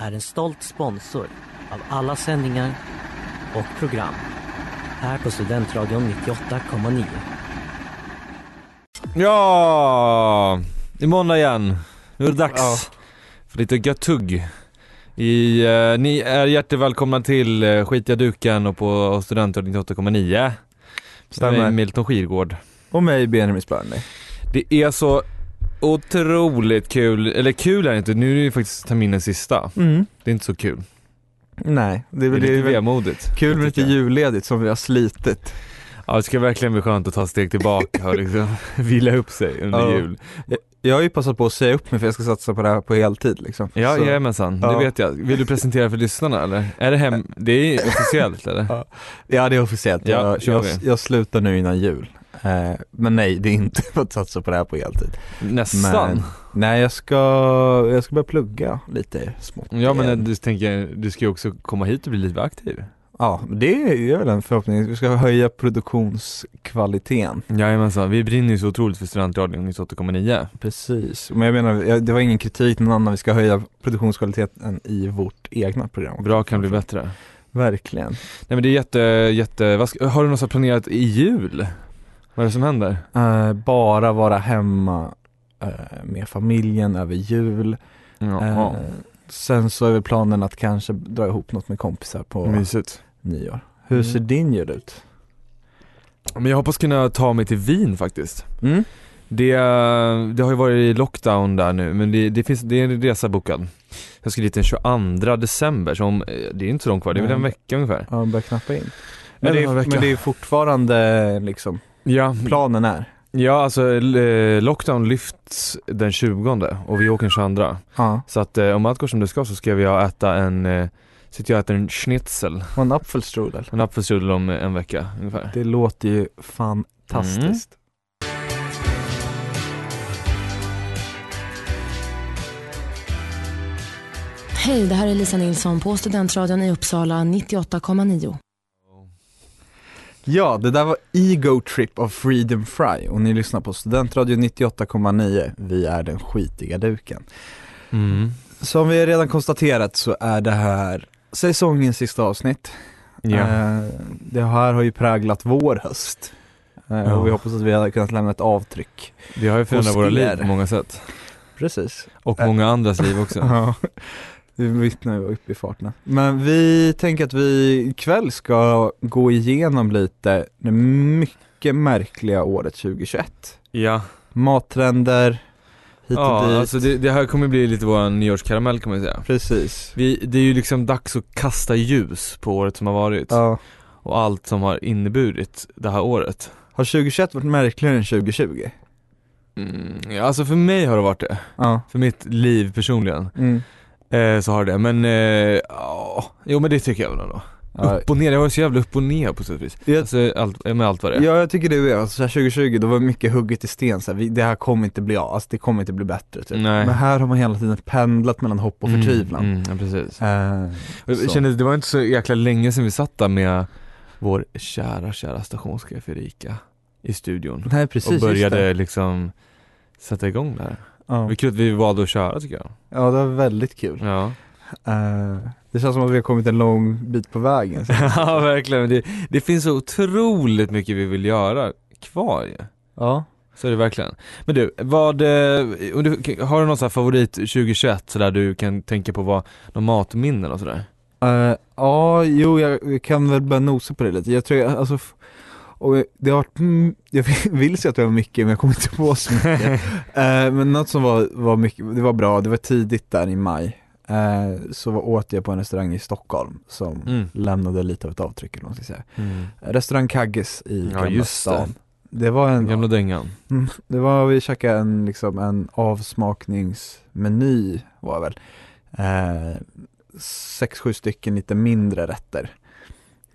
är en stolt sponsor av alla sändningar och program här på Studentradion 98,9. Ja, är måndag igen. Nu är det dags Ja. för lite gött tugg. I, eh, ni är hjärtligt välkomna till uh, Skitiga duken och på Studentradion 98,9. Stämmer. Med Milton Skirgård. Och mig Benjamin Spörnley. Det är så otroligt kul, eller kul är det inte, nu är det ju faktiskt terminens sista. Mm. Det är inte så kul. Nej, det är Det väl lite det är väl vemodigt. kul med lite julledigt som vi har slitit. Ja det ska verkligen bli skönt att ta ett steg tillbaka och liksom vila upp sig under Ja. jul. Jag har ju passat på att säga upp mig för jag ska satsa på det här på heltid liksom. Ja, Så- jajamensan, det Ja. vet jag. Vill du presentera för lyssnarna eller? Är det hem, det är officiellt eller? Ja. det är officiellt, Ja, jag, jag, jag slutar nu innan jul. Eh, men nej, det är inte för att satsa på det här på heltid. Nästan. Men, nej jag ska, jag ska börja plugga lite smått. Ja men igen. du tänker, du ska ju också komma hit och bli lite aktiv. Ja, det är väl en förhoppning. Vi ska höja produktionskvaliteten. Jajamensan, vi brinner ju så otroligt för studentradion 98,9. Precis, men jag menar, det var ingen kritik någon annan, vi ska höja produktionskvaliteten i vårt egna program. Bra kan bli bättre. Verkligen. Nej men det är jätte, jätte, vad har du något planerat i jul? Vad är det som händer? Eh, bara vara hemma eh, med familjen över jul. Eh, sen så är väl planen att kanske dra ihop något med kompisar på mysigt. nyår. Hur ser Mm. din jul ut? Men jag hoppas kunna ta mig till Wien faktiskt. Mm? Det, det har ju varit lockdown där nu men det, det finns, det är en resa bokad. Jag ska dit den 22 december, så om, det är inte så långt kvar, det är väl en vecka ungefär. Ja, börja knappa in. Ja, Men, det är men det är fortfarande liksom, Ja, planen är? ja alltså eh, lockdown lyfts den 20 och vi åker den 22. Ja. Så att eh, om allt går som det ska så ska jag äta en, eh, sitter jag och äter en schnitzel, Och en apfelstrudel. en apfelstrudel om en vecka ungefär. Det låter ju fantastiskt. Hej, det här är Lisa Nilsson på Studentradion i Uppsala 98,9. Ja, det där var Ego Trip av Freedom Fry och ni lyssnar på Studentradio 98,9. Vi är den skitiga duken. Mm. Som vi redan konstaterat så är det här säsongens sista avsnitt. Ja. Eh, det här har ju präglat vår höst. Eh, Ja. Och vi hoppas att vi har kunnat lämna ett avtryck. Vi har ju förändrat våra liv på många sätt. Precis. Och Eh. många andras liv också. Ja, vi vittnar ju upp i farten. Men vi tänker att vi ikväll ska gå igenom lite det mycket märkliga året 2021. Ja, Mattrender, hit och ja dit. alltså det, det här kommer bli lite vår nyårskaramell kan man säga. Precis. Vi, det är ju liksom dags att kasta ljus på året som har varit Ja. och allt som har inneburit det här året. Har 2021 varit märkligare än 2020? Mm, alltså för mig har det varit det. Ja. För mitt liv personligen. Mm. Eh, så har det men, eh, ja, jo men det tycker jag väl ändå. Ja. Upp och ner, jag var så jävla upp och ner på sätt och vis. Jag, Alltså allt, med allt vad det är. ja, jag tycker det är, alltså, så här 2020 då var mycket hugget i sten så här, vi, det här kommer inte bli av, alltså det kommer inte bli bättre typ. Nej. Men här har man hela tiden pendlat mellan hopp och förtvivlan. Mm, mm, ja, precis. Eh, Jag kände, det var inte så jäkla länge sedan vi satt där med vår kära, kära stationschef Erika i studion. Nej precis, och började liksom sätta igång det här. Ja. Det kul att vi valde att köra tycker jag. ja, det var väldigt kul. Ja, Eh, det känns som att vi har kommit en lång bit på vägen. så. ja verkligen. Det, det finns så otroligt mycket vi vill göra kvar ju. ja. Så är det verkligen. Men du, vad, eh, har du någon här favorit 2021 sådär du kan tänka på vad, någon matminnen och sådär? Eh, ja, jo jag, kan väl börja nosa på det lite. Jag tror, jag- alltså, Och det har varit, jag vill säga att det var mycket men jag kommer inte på så mycket. eh, men något som var, var mycket, det var bra, det var tidigt där i maj. Eh, så var, åt jag på en restaurang i Stockholm som Mm. lämnade lite av ett avtryck eller vad man ska säga. Mm. Restaurang Kagges i Ja, Gamla just det. stan. Det var en, Gamla dängan. Mm, det var, vi käkade en, liksom, en avsmakningsmeny var väl. Eh, sex, sju stycken lite mindre rätter.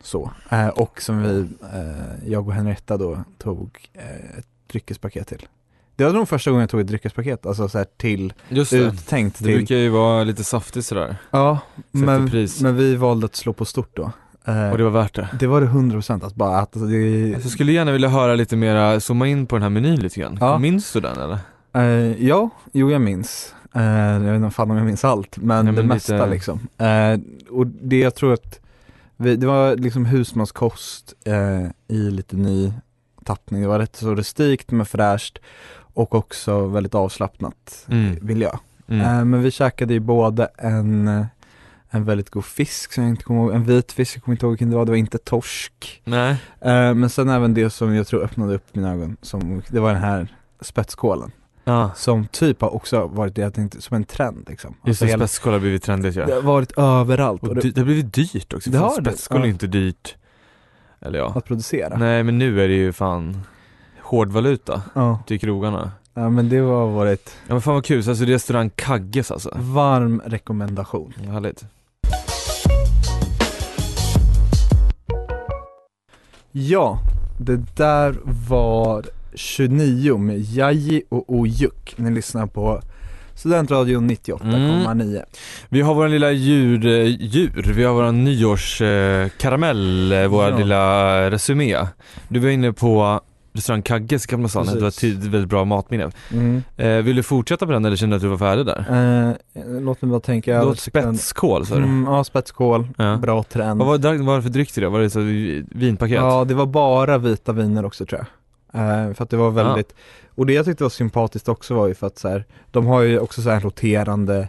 Så, eh, och som vi, eh, jag och Henrietta då tog eh, ett dryckespaket till. Det var nog första gången jag tog ett dryckespaket, alltså så här till, Just det. uttänkt Det till. brukar ju vara lite saftigt sådär. Ja, Sätter men, pris. men vi valde att slå på stort då. Eh, Och det var värt det. det var det 100% att bara att alltså, det, Alltså, jag skulle gärna vilja höra lite mera, zooma in på den här menyn lite grann. Ja. Minns du den eller? Eh, ja, jo jag minns. Eh, jag vet inte fan om jag minns allt, men, Nej, men det lite- mesta liksom. Eh, och det jag tror att, vi, det var liksom husmanskost eh, i lite ny tappning. Det var rätt så rustikt men fräscht och också väldigt avslappnat Mm. vill jag. Mm. Eh, men vi käkade ju både en, eh, en väldigt god fisk som jag inte kommer ihåg, en vit fisk, jag kommer inte ihåg vilken det var, det var inte torsk. Nej. Eh, men sen även det som jag tror öppnade upp mina ögon, som, det var den här spetskålen. Ja. Som typ har också varit det jag tänkte, som en trend liksom. Just det, hela- spetskål har blivit trendigt ja. det har varit överallt Och och det, det har blivit dyrt också, Det har det, spetskål är inte dyrt. Eller ja. att producera. Nej men nu är det ju fan hårdvaluta Ja. till krogarna. ja, men det har varit Ja men fan vad kul, så alltså restaurang Kagges alltså. varm rekommendation. Härligt. Ja, det där var 29 med Jaji och Ojuk. Ni lyssnar på Studentradion 98,9. Vi har våran lilla djur, eh, djur. vi har våran nyårskaramell, eh, våra Ja. lilla resumé. Du var inne på restaurang Kagges Gamla stan, det var ett väldigt bra matminne. Mm. Eh, vill du fortsätta på den eller känner du att du var färdig där? Eh, låt mig bara tänka. Den- spetskål sa du? Mm, ja, spetskål. Ja. Bra trend. Vad var, vad var det för dryck till det? Var det så vinpaket? Ja, det var bara vita viner också tror jag. Eh, för att det var väldigt, och det jag tyckte var sympatiskt också var ju för att så här, de har ju också så här en roterande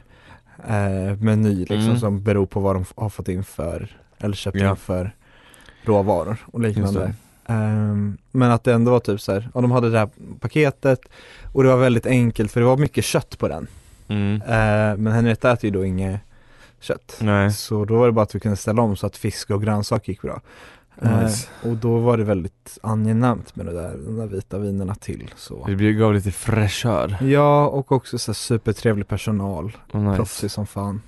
eh, meny liksom Mm. som beror på vad de har fått in för, eller köpt Ja. in för råvaror och liknande. Ehm, men att det ändå var typ så här, ja de hade det här paketet och det var väldigt enkelt för det var mycket kött på den. Mm. Eh, men Henrietta äter ju då inget kött. Nej. Så då var det bara att vi kunde ställa om så att fisk och grönsaker gick bra. Nice. Eh, och då var det väldigt angenämt med det där, de där vita vinerna till så. Det gav lite fräschör. Ja, och också så supertrevlig personal, Oh, nice. proffsig som fan.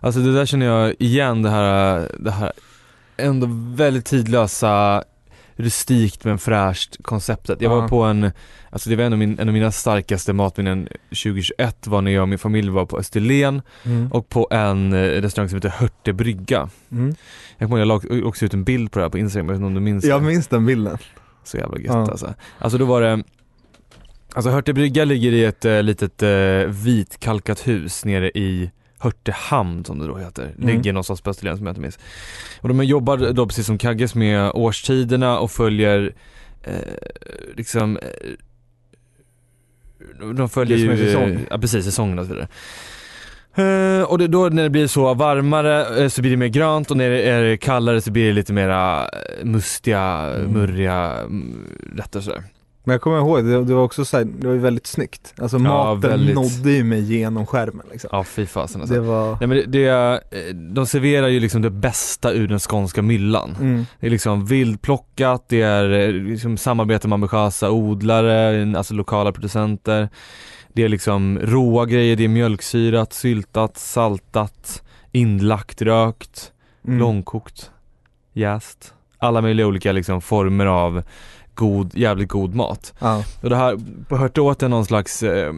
Alltså det där känner jag igen det här, det här ändå väldigt tidlösa rustikt men fräscht konceptet. Jag var på en, alltså det var en av, min, en av mina starkaste matminnen 2021 var när jag och min familj var på Österlen Mm. och på en eh, restaurang som heter Hörte brygga. Mm. Jag kommer ihåg, jag la också ut en bild på det här på Instagram, jag vet inte om du minns Jag det? minns den bilden. Så jävla gött Ja. alltså. Alltså då var det Alltså Hörte brygga ligger i ett eh, litet eh, vitkalkat hus nere i Hörtehamn som det då heter. Mm. Ligger någonstans på Österlen som jag inte minns. Och de jobbar då precis som Kagges med årstiderna och följer eh, liksom eh, de följer ju, säsong. ja precis, säsongen och så vidare. Eh, och det, då när det blir så varmare eh, så blir det mer grönt och när det är kallare så blir det lite mera eh, mustiga, Mm. murriga mm, rätter sådär. Men jag kommer ihåg, det, det var också så här, det var ju väldigt snyggt. Alltså Ja, maten väldigt. nådde ju mig genom skärmen liksom. Ja fy fasen alltså. Det var, Nej men det, det, eh, de serverar ju liksom det bästa ur den skånska myllan. mm. Det är liksom vildplockat, det är eh, liksom samarbete med ambitiösa odlare, alltså lokala producenter. Det är liksom råa grejer, det är mjölksyrat, syltat, saltat, inlagt, rökt, Mm. långkokt, jäst. Alla möjliga olika liksom former av god, jävligt god mat. Ja. Och det här, på Hörte åt någon slags eh,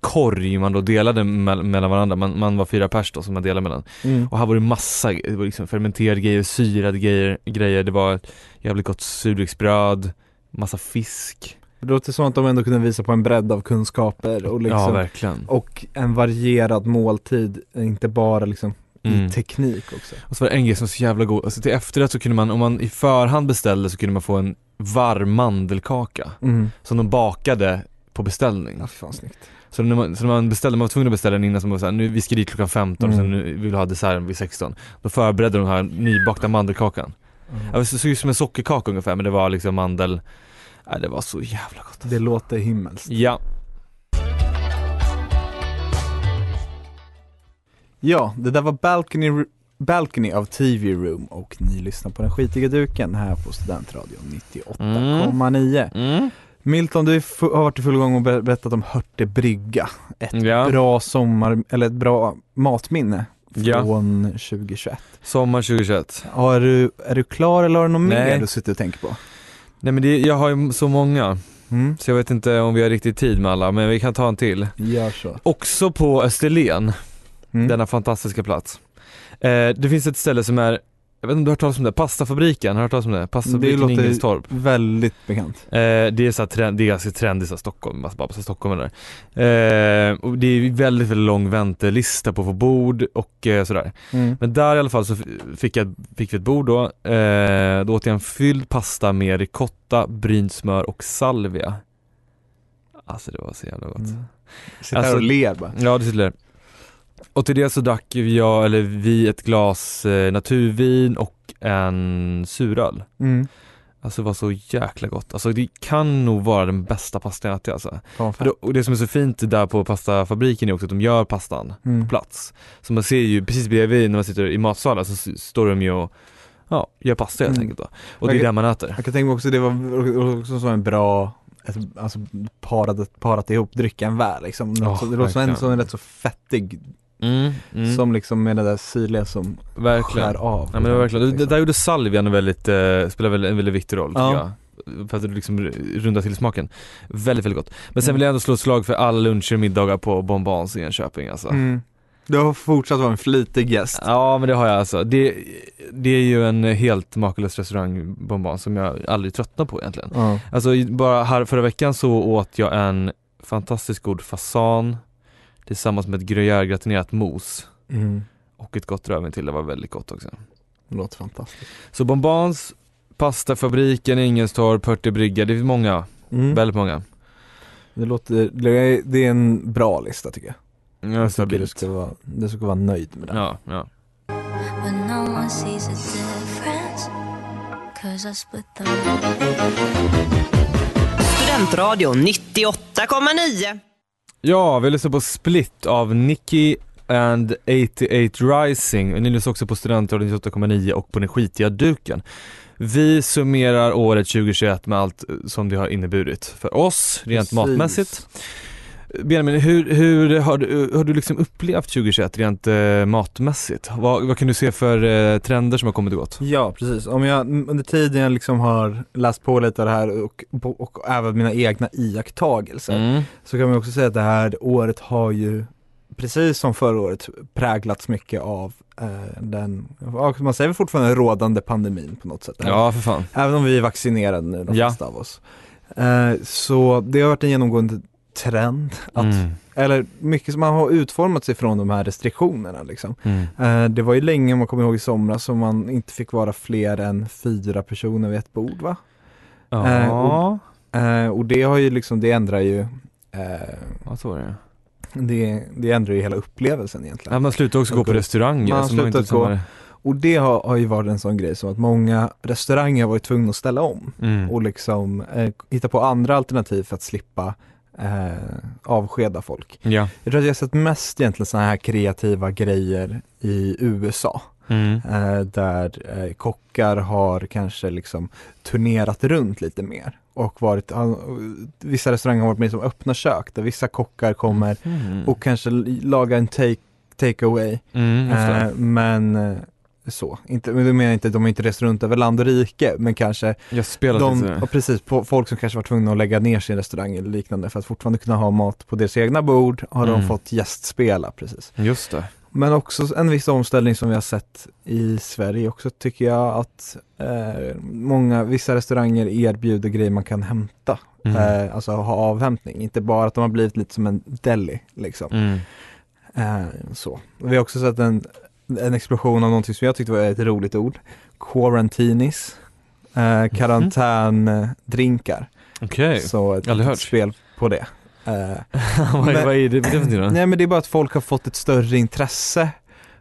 korg man då delade mell- mellan varandra, man, man var fyra pers då som man delade mellan. Mm. Och här var det massa, det var liksom fermenterade grejer, syrade grejer, grejer. det var jävligt gott surdegsbröd, massa fisk. Det låter som att de ändå kunde visa på en bredd av kunskaper och liksom Ja verkligen. Och en varierad måltid, inte bara liksom Mm. i teknik också. Och så var det en grej som var så jävla god, alltså till efterrätt så kunde man, om man i förhand beställde så kunde man få en varm mandelkaka Mm. som de bakade på beställning. Ja, fan snyggt. Så när man, så när man beställde, man var tvungen att beställa den innan som var såhär, nu vi ska dit klockan 15 och Mm. sen nu vill vi ha desserten vid 16. Då förberedde de den här nybakta mandelkakan. Ja, Det såg ut som en sockerkaka ungefär men det var liksom mandel Ja, det var så jävla gott Det låter himmelskt. Ja, Ja, det där var Balcony, Balcony av TV Room och ni lyssnar på den skitiga duken här på Studentradion 98,9. mm. Milton, du har varit i full gång och ber- berättat om Hörte brygga. Ett Ja. bra sommar, eller ett bra matminne Ja. från 2021. sommar 2021 Ja, är, du, är du klar eller har du något mer du sitter och tänker på? Nej men det, jag har ju så många Mm. så jag vet inte om vi har riktigt tid med alla men vi kan ta en till Gör så. Också på Österlen, Mm. denna fantastiska plats Det finns ett ställe som är jag vet inte om du har hört talas om det, Pastafabriken, har du hört talas om det? Pastafabriken Det låter- Väldigt bekant. eh, Det är så trend, det är ganska trendigt så här Stockholm, massa bara massa stockholmare där eh, och Det är väldigt, väldigt lång väntelista på att få bord och eh, sådär Mm. Men där i alla fall så fick, jag, fick vi ett bord då, eh, då åt jag en fylld pasta med ricotta, brynt smör och salvia Alltså det var så jävla gott Mm. Sitter Alltså- här och ler bara. Ja det sitter där. Och till det så drack jag, eller vi ett glas eh, naturvin och en suröl Mm. Alltså det var så jäkla gott, alltså det kan nog vara den bästa pastan jag ätit alltså. Det, och det som är så fint där på pastafabriken är också att de gör pastan Mm. på plats Så man ser ju precis bredvid när man sitter i matsalen så står de ju och Ja, gör pasta helt Mm. enkelt då. Och det är där man äter Jag kan tänka mig också det var också som en bra ett, alltså parat, parat ihop drycken väl liksom. Så, det låter som en, som en rätt så fettig, mm, mm, som liksom med det där syrliga som Verkligen skär av. Ja men det var verkligen, Liksom. där gjorde salvian en väldigt, eh, spelar väl en väldigt viktig roll Ja. tycker jag För att liksom rundar till smaken Väldigt, väldigt gott Men sen Mm. vill jag ändå slå ett slag för alla luncher och middagar på Bonbons i Enköping alltså mm. Du har fortsatt vara en flitig gäst. Ja men det har jag alltså, det, det är ju en helt makalös restaurang Bonbons som jag aldrig tröttnar på egentligen Ja. Alltså bara här förra veckan så åt jag en fantastiskt god fasan Tillsammans med ett gruyère-gratinerat mos Mm. och ett gott rödvin till, det var väldigt gott också Det låter fantastiskt. Så Bonbons, Pastafabriken, Ingenstorp, Hörte brygga, det är många, Mm. väldigt många Det låter, det är, en bra lista tycker jag. Ja, Jag tycker du stabilt ska vara, du ska vara nöjd med den. Ja, ja But no one sees a difference. Cause I split the Studentradion 98,9. Ja, vi lyssnar på Split av Nicky and 88 Rising. Ni lyssnar också på Studentradion 98,9 och på den skitiga duken. Vi summerar året 2021 med allt som det har inneburit för oss, rent Precis. matmässigt. Benjamin, hur, hur har, du, har du liksom upplevt 2021 rent eh, matmässigt? Vad, vad kan du se för eh, trender som har kommit och gått? Ja precis, om jag under tiden jag liksom har läst på lite av det här och, och, och även mina egna iakttagelser Mm. så kan man också säga att det här året har ju precis som förra året präglats mycket av eh, den, man säger fortfarande rådande pandemin på något sätt. Ja, för fan. Även om vi är vaccinerade nu, de Ja. flesta av oss. Eh, så det har varit en genomgående trend att, Mm. eller mycket som man har utformat sig från de här restriktionerna liksom. Mm. Eh, det var ju länge, om man kommer ihåg i somras, som man inte fick vara fler än fyra personer vid ett bord va? Eh, Ja, Eh, och det har ju liksom, det ändrar ju eh, ja, så var det det, det ändrar ju hela upplevelsen egentligen. ja, Man slutar också gå på restauranger. Man har så har inte slutat gå. samma- Och det har, har ju varit en sån grej som att många restauranger har varit tvungna att ställa om Mm. och liksom eh, hitta på andra alternativ för att slippa eh, avskeda folk. Ja. Jag tror att jag sett mest egentligen sådana här kreativa grejer i USA. Mm. Eh, där eh, kockar har kanske liksom turnerat runt lite mer och varit, ja, vissa restauranger har varit mer som öppna kök där vissa kockar kommer Mm. och kanske lagar en take, take away Mm, eh, men eh, så, inte, men det menar inte, de har inte rest runt över land och rike men kanske Jag spelar de, lite och precis, på, folk som kanske var tvungna att lägga ner sin restaurang eller liknande för att fortfarande kunna ha mat på deras egna bord har de Mm. fått gästspela precis. Just det. Men också en viss omställning som vi har sett i Sverige också tycker jag att eh, många, vissa restauranger erbjuder grejer man kan hämta, Mm. eh, alltså ha avhämtning, inte bara att de har blivit lite som en deli liksom. Mm. Eh, så. Vi har också sett en, en explosion av någonting som jag tyckte var ett roligt ord, quarantinis, Mhm. eh, karantändrinkar. Okej, Så ett Aldrig litet hört. spel på det. Eh, vad, är- Men- vad är det för någonting då? nej men det är bara att folk har fått ett större intresse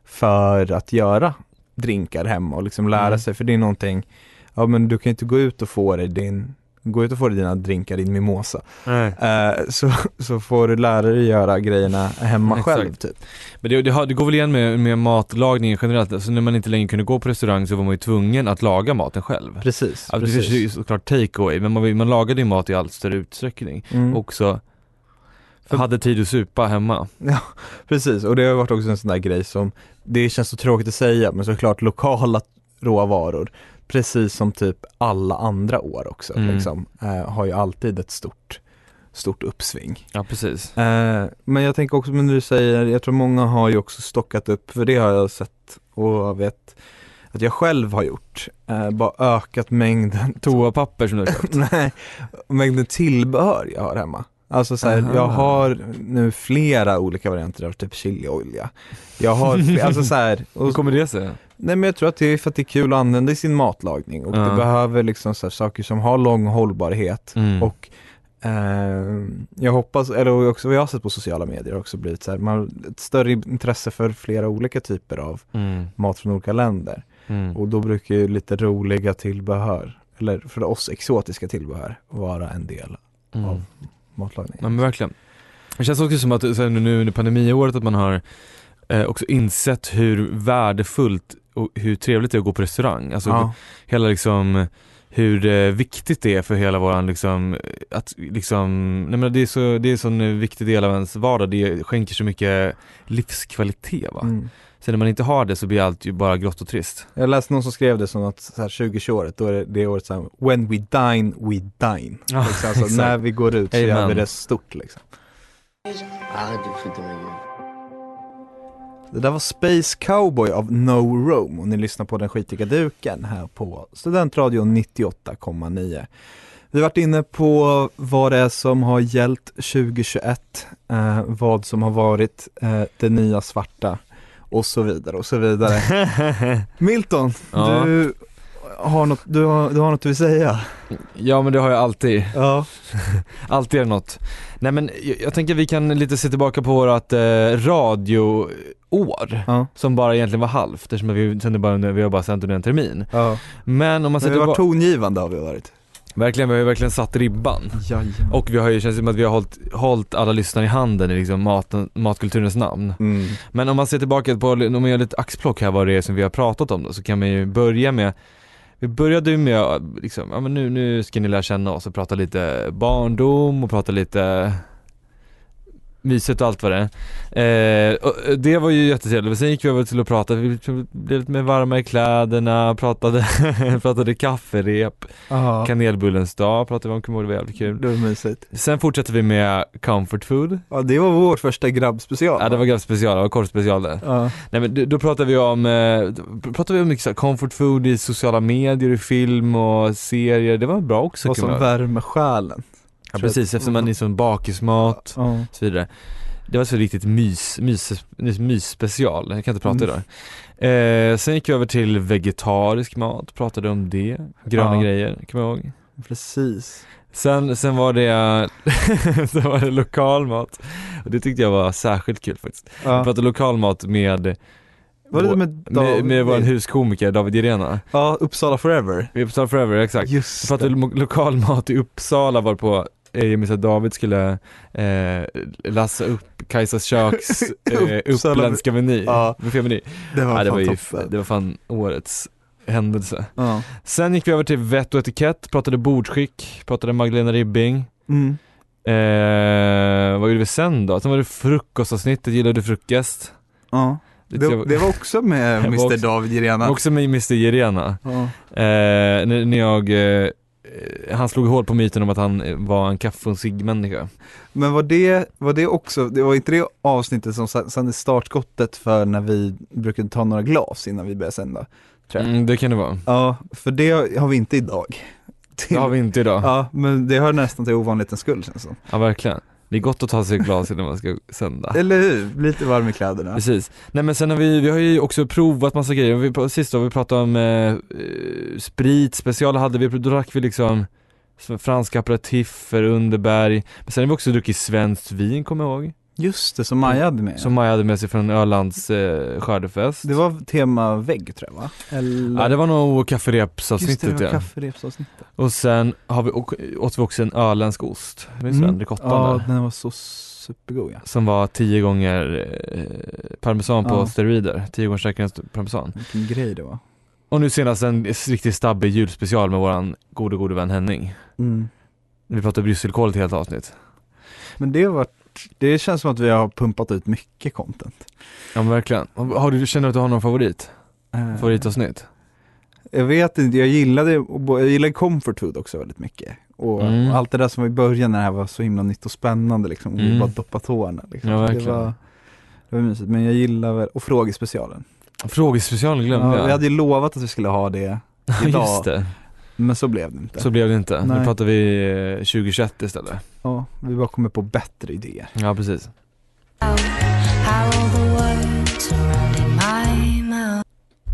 för att göra drinkar hemma och liksom lära Mm. sig för det är någonting, ja men du kan ju inte gå ut och få dig din Gå ut och få dig dina drinkar, din mimosa. Eh, så, så får du lära dig göra grejerna hemma Exakt. själv typ. Men det, det, det går väl igen med, med matlagningen generellt, alltså när man inte längre kunde gå på restaurang så var man ju tvungen att laga maten själv. Precis. Alltså, det finns ju såklart take away men man, man lagade ju mat i allt större utsträckning. Mm. Också För- hade tid att supa hemma. Precis, och det har varit också en sån där grej som, det känns så tråkigt att säga, men såklart lokala råvaror, precis som typ alla andra år också, Mm. liksom, eh, har ju alltid ett stort, stort uppsving. Ja precis. Eh, men jag tänker också, men du säger, jag tror många har ju också stockat upp, för det har jag sett och vet att jag själv har gjort, eh, bara ökat mängden Toapapper som du har köpt. Nej, mängden tillbehör jag har hemma. Alltså så här, jag har nu flera olika varianter av typ chiliolja. Jag har, fl- alltså så här, Hur och, kommer det sig? nej men jag tror att det är för att det är kul att använda i sin matlagning och Ja. det behöver liksom så här, saker som har lång hållbarhet Mm. och eh, jag hoppas, eller också vad jag har sett på sociala medier har också blivit så här, man har ett större intresse för flera olika typer av Mm. mat från olika länder Mm. och då brukar ju lite roliga tillbehör, eller för oss exotiska tillbehör, vara en del Mm. av matlagning. Ja men verkligen. Det känns också som att här, nu under pandemiåret att man har eh, också insett hur värdefullt och hur trevligt det är att gå på restaurang. Alltså ja, hela liksom hur eh, viktigt det är för hela våran liksom, att liksom, nej men det är så, det är en sån viktig del av ens vardag, det skänker så mycket livskvalitet va. mm. Så när man inte har det så blir allt ju bara grått och trist. Jag läste någon som skrev det som att så här 2020-året, då är det, det året så här, when we dine, we dine. Ja, liksom, alltså, när vi går ut så gör vi det stort liksom. Det där var Space Cowboy av No Rome och ni lyssnar på den skitiga duken här på Studentradion 98,9. Vi har varit inne på vad det är som har gällt 2021, eh, vad som har varit eh, det nya svarta och så vidare och så vidare. Milton, Ja. du, har något, du, har, du har något du vill säga? ja men det har jag alltid. Ja. Alltid är det något. Nej men jag, jag tänker vi kan lite se tillbaka på vårat eh, radioår. Ja. Som bara egentligen var halvt eftersom vi, sände bara, under- vi har bara sänt under en termin. ja. Men om man Men ser vi tillbaka, tongivande har vi varit. verkligen, vi har ju verkligen satt ribban. Och vi har ju, känns som att vi har hållit, hållit alla lyssnare i handen i liksom maten, matkulturens namn. Mm. Men om man ser tillbaka på, om man gör lite axplock här vad det är som vi har pratat om då, så kan man ju börja med vi började ju med, liksom, ja men nu, nu ska ni lära känna oss och prata lite barndom och prata lite mysigt och allt vad det är. Eh, och det var ju jättetrevligt, sen gick vi över till att prata, vi blev lite mer varma i kläderna, pratade, pratade kafferep, Ja. kanelbullens dag pratade vi om, kommer det var jävligt kul. Det var mysigt. Sen fortsatte vi med comfort food, Ja det var vår första grabbspecial. ja det var ganska special, det var korvspecial där. Ja. Nej men då, pratar vi om, eh, då pratar vi om mycket så här comfort food i sociala medier, i film och serier, det var bra också Vad kan som värmer själen. Ja precis, eftersom man är sån bakismat Ja. och så vidare. Det var så riktigt mys, mys, mys, mysspecial, jag kan inte prata Mm. idag. Eh, sen gick vi över till vegetarisk mat, pratade om det, gröna Ja. grejer, kommer jag ihåg. Precis. Sen, sen var det, sen var det lokal mat och det tyckte jag var särskilt kul faktiskt. Vi Ja. pratade lokal mat med, Var det med, med, David- med vår huskomiker David Irena. Ja, Uppsala Forever. Vi Uppsala Forever, exakt. Vi Just pratade det. lo- lokal mat i Uppsala var att David skulle eh, lassa upp Kajsas köks eh, uppländska meny, Ja. buffémeny. Det var Ja, det, var ju, det var fan årets händelse. Ja. Sen gick vi över till vett och etikett, pratade bordsskick, pratade Magdalena Ribbing. Mm. Eh, vad gjorde vi sen då? Sen var det frukostavsnittet, gillade du frukost? ja. Det Det, var också med Mr David Irena. Också med Mr Irena. Ja. Eh, när, när jag, eh, han slog hål på myten om att han eh, var en kaffe och cigg-människa. Men var det, var det också, det var inte det avsnittet som är startskottet för när vi brukade ta några glas innan vi började sända? Tror jag. Mm, det kan det vara. Ja, för det har vi inte idag. Det har vi inte idag. Ja, Ja, men det hör nästan till ovanlighetens skull känns det som. verkligen. Det är gott att ta sig ett glas innan man ska sända. Eller hur? Lite varm i kläderna. Precis. Nej men sen har vi, vi har ju också provat massa grejer. Vi, sist då vi pratade om eh, eh, sprit, special hade vi, då drack vi liksom som franska aperitiffer, Underberg. Men sen har vi också druckit svenskt vin kommer jag ihåg. Just det, som Maja hade med. Som Maja hade med sig från Ölands eh, skördefest. Det var tema vägg tror jag va? Eller? Ja det var nog Just det, kafferepsavsnittet det var ja. kafferepsavsnittet. Och sen har vi, åt vi också en öländsk ost, minns du den? Mm. Ja, där. den var så supergod ja. Som var tio gånger eh, parmesan på Ja. steroider, tio gånger starkare parmesan. Vilken grej det var. Och nu senast en riktigt stabbig julspecial med våran gode gode vän Henning. Mm. Vi pratade brysselkål ett helt avsnitt. Men det har det känns som att vi har pumpat ut mycket content. Ja men verkligen. Har du, känner du att du har någon favorit? Eh, Favoritavsnitt? Jag vet inte, jag gillade, jag gillade comfort food också väldigt mycket. Och Mm. allt det där som var i början när det här var så himla nytt och spännande liksom. Och vi Mm. bara doppa tårna liksom. Ja, det, verkligen. var, det var mysigt, men jag gillar väl, och frågespecialen. Frågespecialen glömde Ja, jag. vi hade ju lovat att vi skulle ha det idag, Just det, men så blev det inte. så blev det inte. Nu Nej. pratar vi eh, 2021 istället. Ja, vi bara kommer på bättre idéer. Ja precis.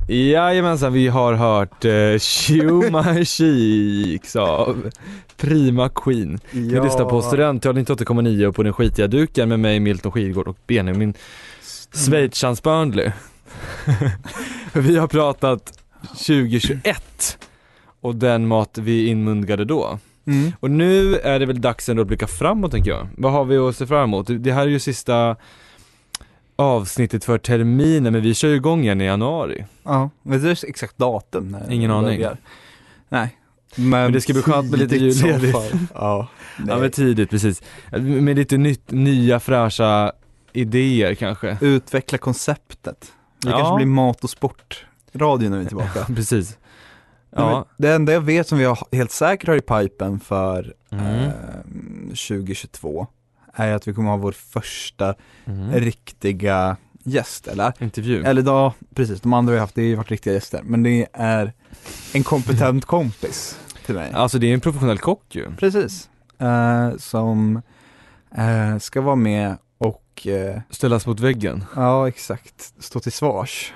Jajamensan, vi har hört eh, Shoe My Cheeks av Prima Queen. Vi lyssnar på Studentradion 98,9 och på den skitiga duken med mig Milton Skidgård och Benjamin Schweizans Burnley. vi har pratat 2021 och den mat vi inmundgade då. Mm. Och nu är det väl dags ändå att blicka framåt tänker jag. Vad har vi att se fram emot? Det här är ju sista avsnittet för terminen men vi kör ju igång igen i januari. Ja, vet du exakt datum? När Ingen aning. Nej. Men, Men det ska bli skönt med lite julledigt. Ja, nej. Ja men tidigt precis. Med lite nytt, nya fräscha idéer kanske. Utveckla konceptet. Det Ja. kanske blir mat och sport. Radio när vi är tillbaka. Precis. Ja. Det enda jag vet som vi har helt säkert har i pipen för Mm. eh, 2022 är att vi kommer ha vår första Mm. riktiga gäst, eller? Intervju. Eller ja, precis, de andra vi har haft, det har ju varit riktiga gäster, men det är en kompetent kompis till mig. Alltså det är en professionell kock ju. Precis. Eh, som eh, ska vara med och eh, Ställas mot väggen. Ja, exakt. Stå till svars.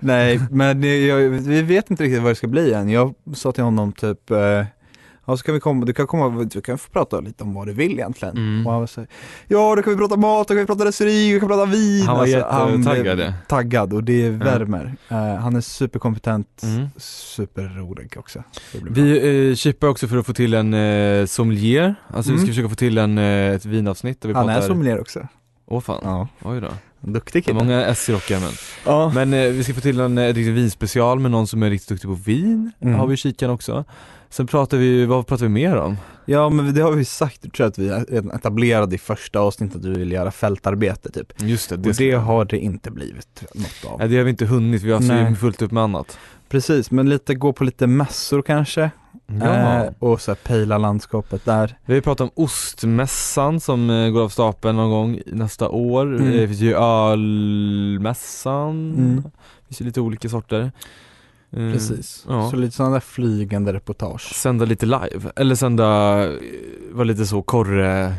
Nej, men jag, vi vet inte riktigt vad det ska bli än. Jag sa till honom typ, eh, ja så kan vi komma, du kan komma, du kan få prata lite om vad du vill egentligen. Mm. Och han var så här, ja då kan vi prata mat, då kan vi prata restaurangi, vi kan prata vin. Han var Alltså, jättetaggad. Taggad och det värmer. Eh, han är superkompetent, Mm. superrolig också. Vi eh, chippar också för att få till en eh, sommelier. Alltså vi ska Mm. försöka få till en, eh, ett vinavsnitt där vi han är pratar sommelier också. Åh fan, Ja, oj då. duktig Det kille. många S i rockärmen. Ja. Men eh, vi ska få till en eh, riktig vinspecial med någon som är riktigt duktig på vin. Mm. Har vi i kikan också. Sen pratar vi, vad pratar vi mer om? Ja men det har vi sagt, jag tror att vi redan etablerade i första avsnittet att du vill göra fältarbete typ. Just det, och ska- det har det inte blivit något av. Nej, det har vi inte hunnit, vi har så Nej. fullt upp med annat. Precis, men lite gå på lite mässor kanske. Ja. Eh, och så pejla landskapet där. Vi har pratat om ostmässan som eh, går av stapeln någon gång nästa år. Mm. Eh, Det finns ju ölmässan. Mm. Det finns ju lite olika sorter. Eh, Precis. ja. Så lite sådana där flygande reportage. Sända lite live, eller sända, eh, vara lite så korre,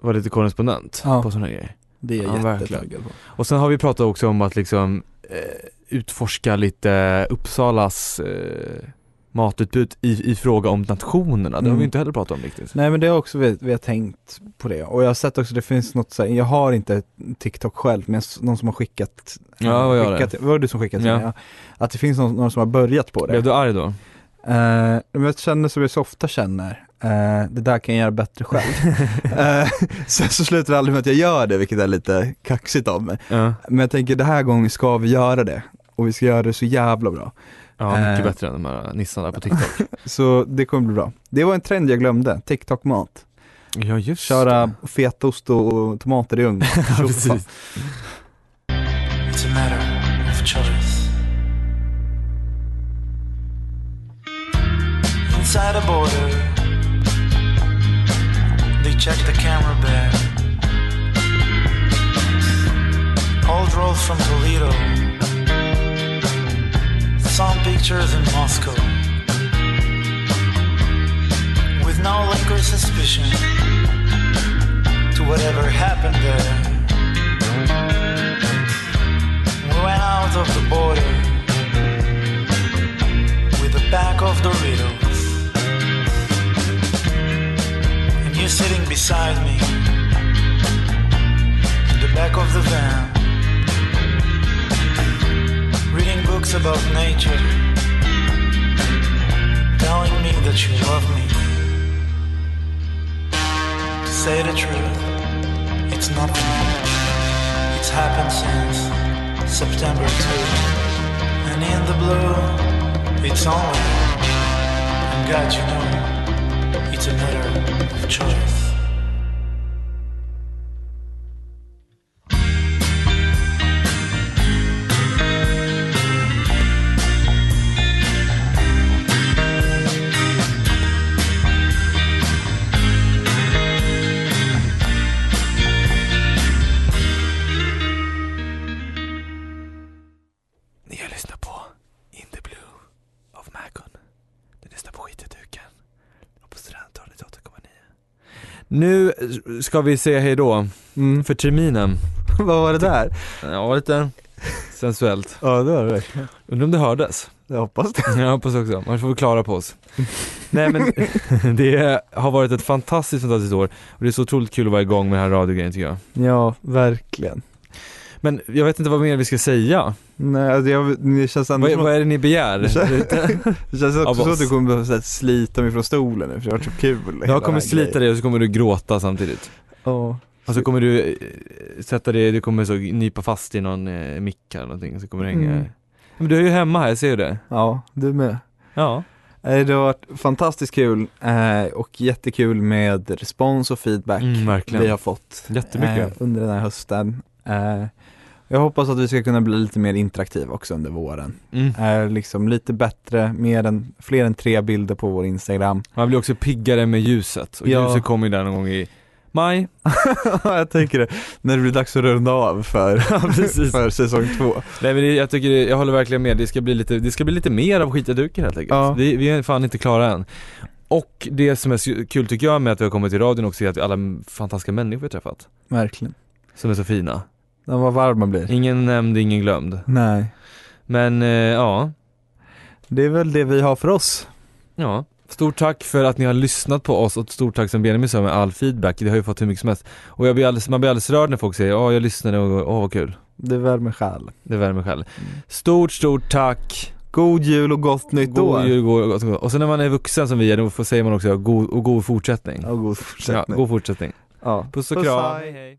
vara lite korrespondent Ja. på sådana grejer. Det är Ja, jag jättetaggad på. Och sen har vi pratat också om att liksom eh, utforska lite Uppsalas matutbud i, i fråga om nationerna. Det har Mm. vi inte heller pratat om riktigt. Nej men det har också vi, vi har tänkt på det. Och jag har sett också, det finns något så här, jag har inte TikTok själv, men någon som har skickat Ja, vad gör skickat, det? Var det du som skickade till Ja. mig? Ja. Att det finns någon, någon som har börjat på det. Blev du arg då? Men jag känner som jag så ofta känner, eh, det där kan jag göra bättre själv. Eh, sen så slutar det aldrig med att jag gör det, vilket är lite kaxigt av mig. Ja, Men jag tänker, det här gången ska vi göra det. Och vi ska göra det så jävla bra. Ja mycket Eh. bättre än de här nissarna på TikTok. Så det kommer bli bra. Det var en trend jag glömde, TikTok-mat. ja just Köra fetaost och tomater i ugn. Ja, precis. Inside a border, they check the camera bag. Old rolls from Toledo, pictures in Moscow. With no or suspicion to whatever happened there. We went out of the border with a bag of Doritos. And you sitting beside me in the back of the van, reading books about nature, me that you love me. To say the truth, it's nothing. It's happened since September 2. And in the blue, it's only and God, you know, it's a matter of choice. Nu ska vi säga hej då Mm. för terminen. Vad var det där? Ja, lite sensuellt. Ja det var det verkligen. Undrar om det hördes? Jag hoppas det. Jag hoppas också, annars får vi klara på oss. Nej men det har varit ett fantastiskt fantastiskt år och det är så otroligt kul att vara igång med den här radiogrejen tycker jag. Ja, verkligen. Men jag vet inte vad mer vi ska säga. Nej, alltså jag, det känns ändå Vad, som vad är det ni begär? Det känns- det känns också som att du kommer behöva så här slita mig från stolen nu för det har varit så kul. Jag kommer slita dig och så kommer du gråta samtidigt. Ja. Och så kommer du eh, sätta dig, du kommer så nypa fast i någon eh, mick eller någonting, så kommer du hänga Mm. Men du är ju hemma här, jag ser ju det. Ja, du med. Ja. Eh, Det har varit fantastiskt kul eh, och jättekul med respons och feedback Mm, vi har fått Jättemycket. under den här hösten. Jag hoppas att vi ska kunna bli lite mer interaktiva också under våren. Mm. Eh, liksom lite bättre, mer än, fler än tre bilder på vår Instagram. Man blir också piggare med ljuset, och Ja. ljuset kommer ju där någon gång i maj. Ja, jag tänker det, när det blir dags att runda av för, för säsong två. Nej men det, jag tycker, det- jag håller verkligen med, det ska bli lite, det ska bli lite mer av skitaduken helt enkelt. Ja. Vi, vi är fan inte klara än. Och det som är kul tycker jag med att vi har kommit till radion också är att alla fantastiska människor vi har träffat. Verkligen. Som är så fina. Den var varm man blir. Ingen nämnd, ingen glömd. Nej, Men eh, ja, det är väl det vi har för oss. Ja, stort tack för att ni har lyssnat på oss och stort tack som Benjamin sa med all feedback. Det har ju fått hur mycket som helst. Och jag blir alldeles, man blir alldeles rörd när folk säger ja jag lyssnade och åh vad kul. Det värmer själ. Det värmer själv. Stort, stort tack. God jul och gott nytt år. God jul, god, gott, gott. Och sen när man är vuxen som vi är, då får, säger man också god, och god fortsättning. Ja, god fortsättning. Ja, god fortsättning. Ja. Puss och Puss, kram. hej.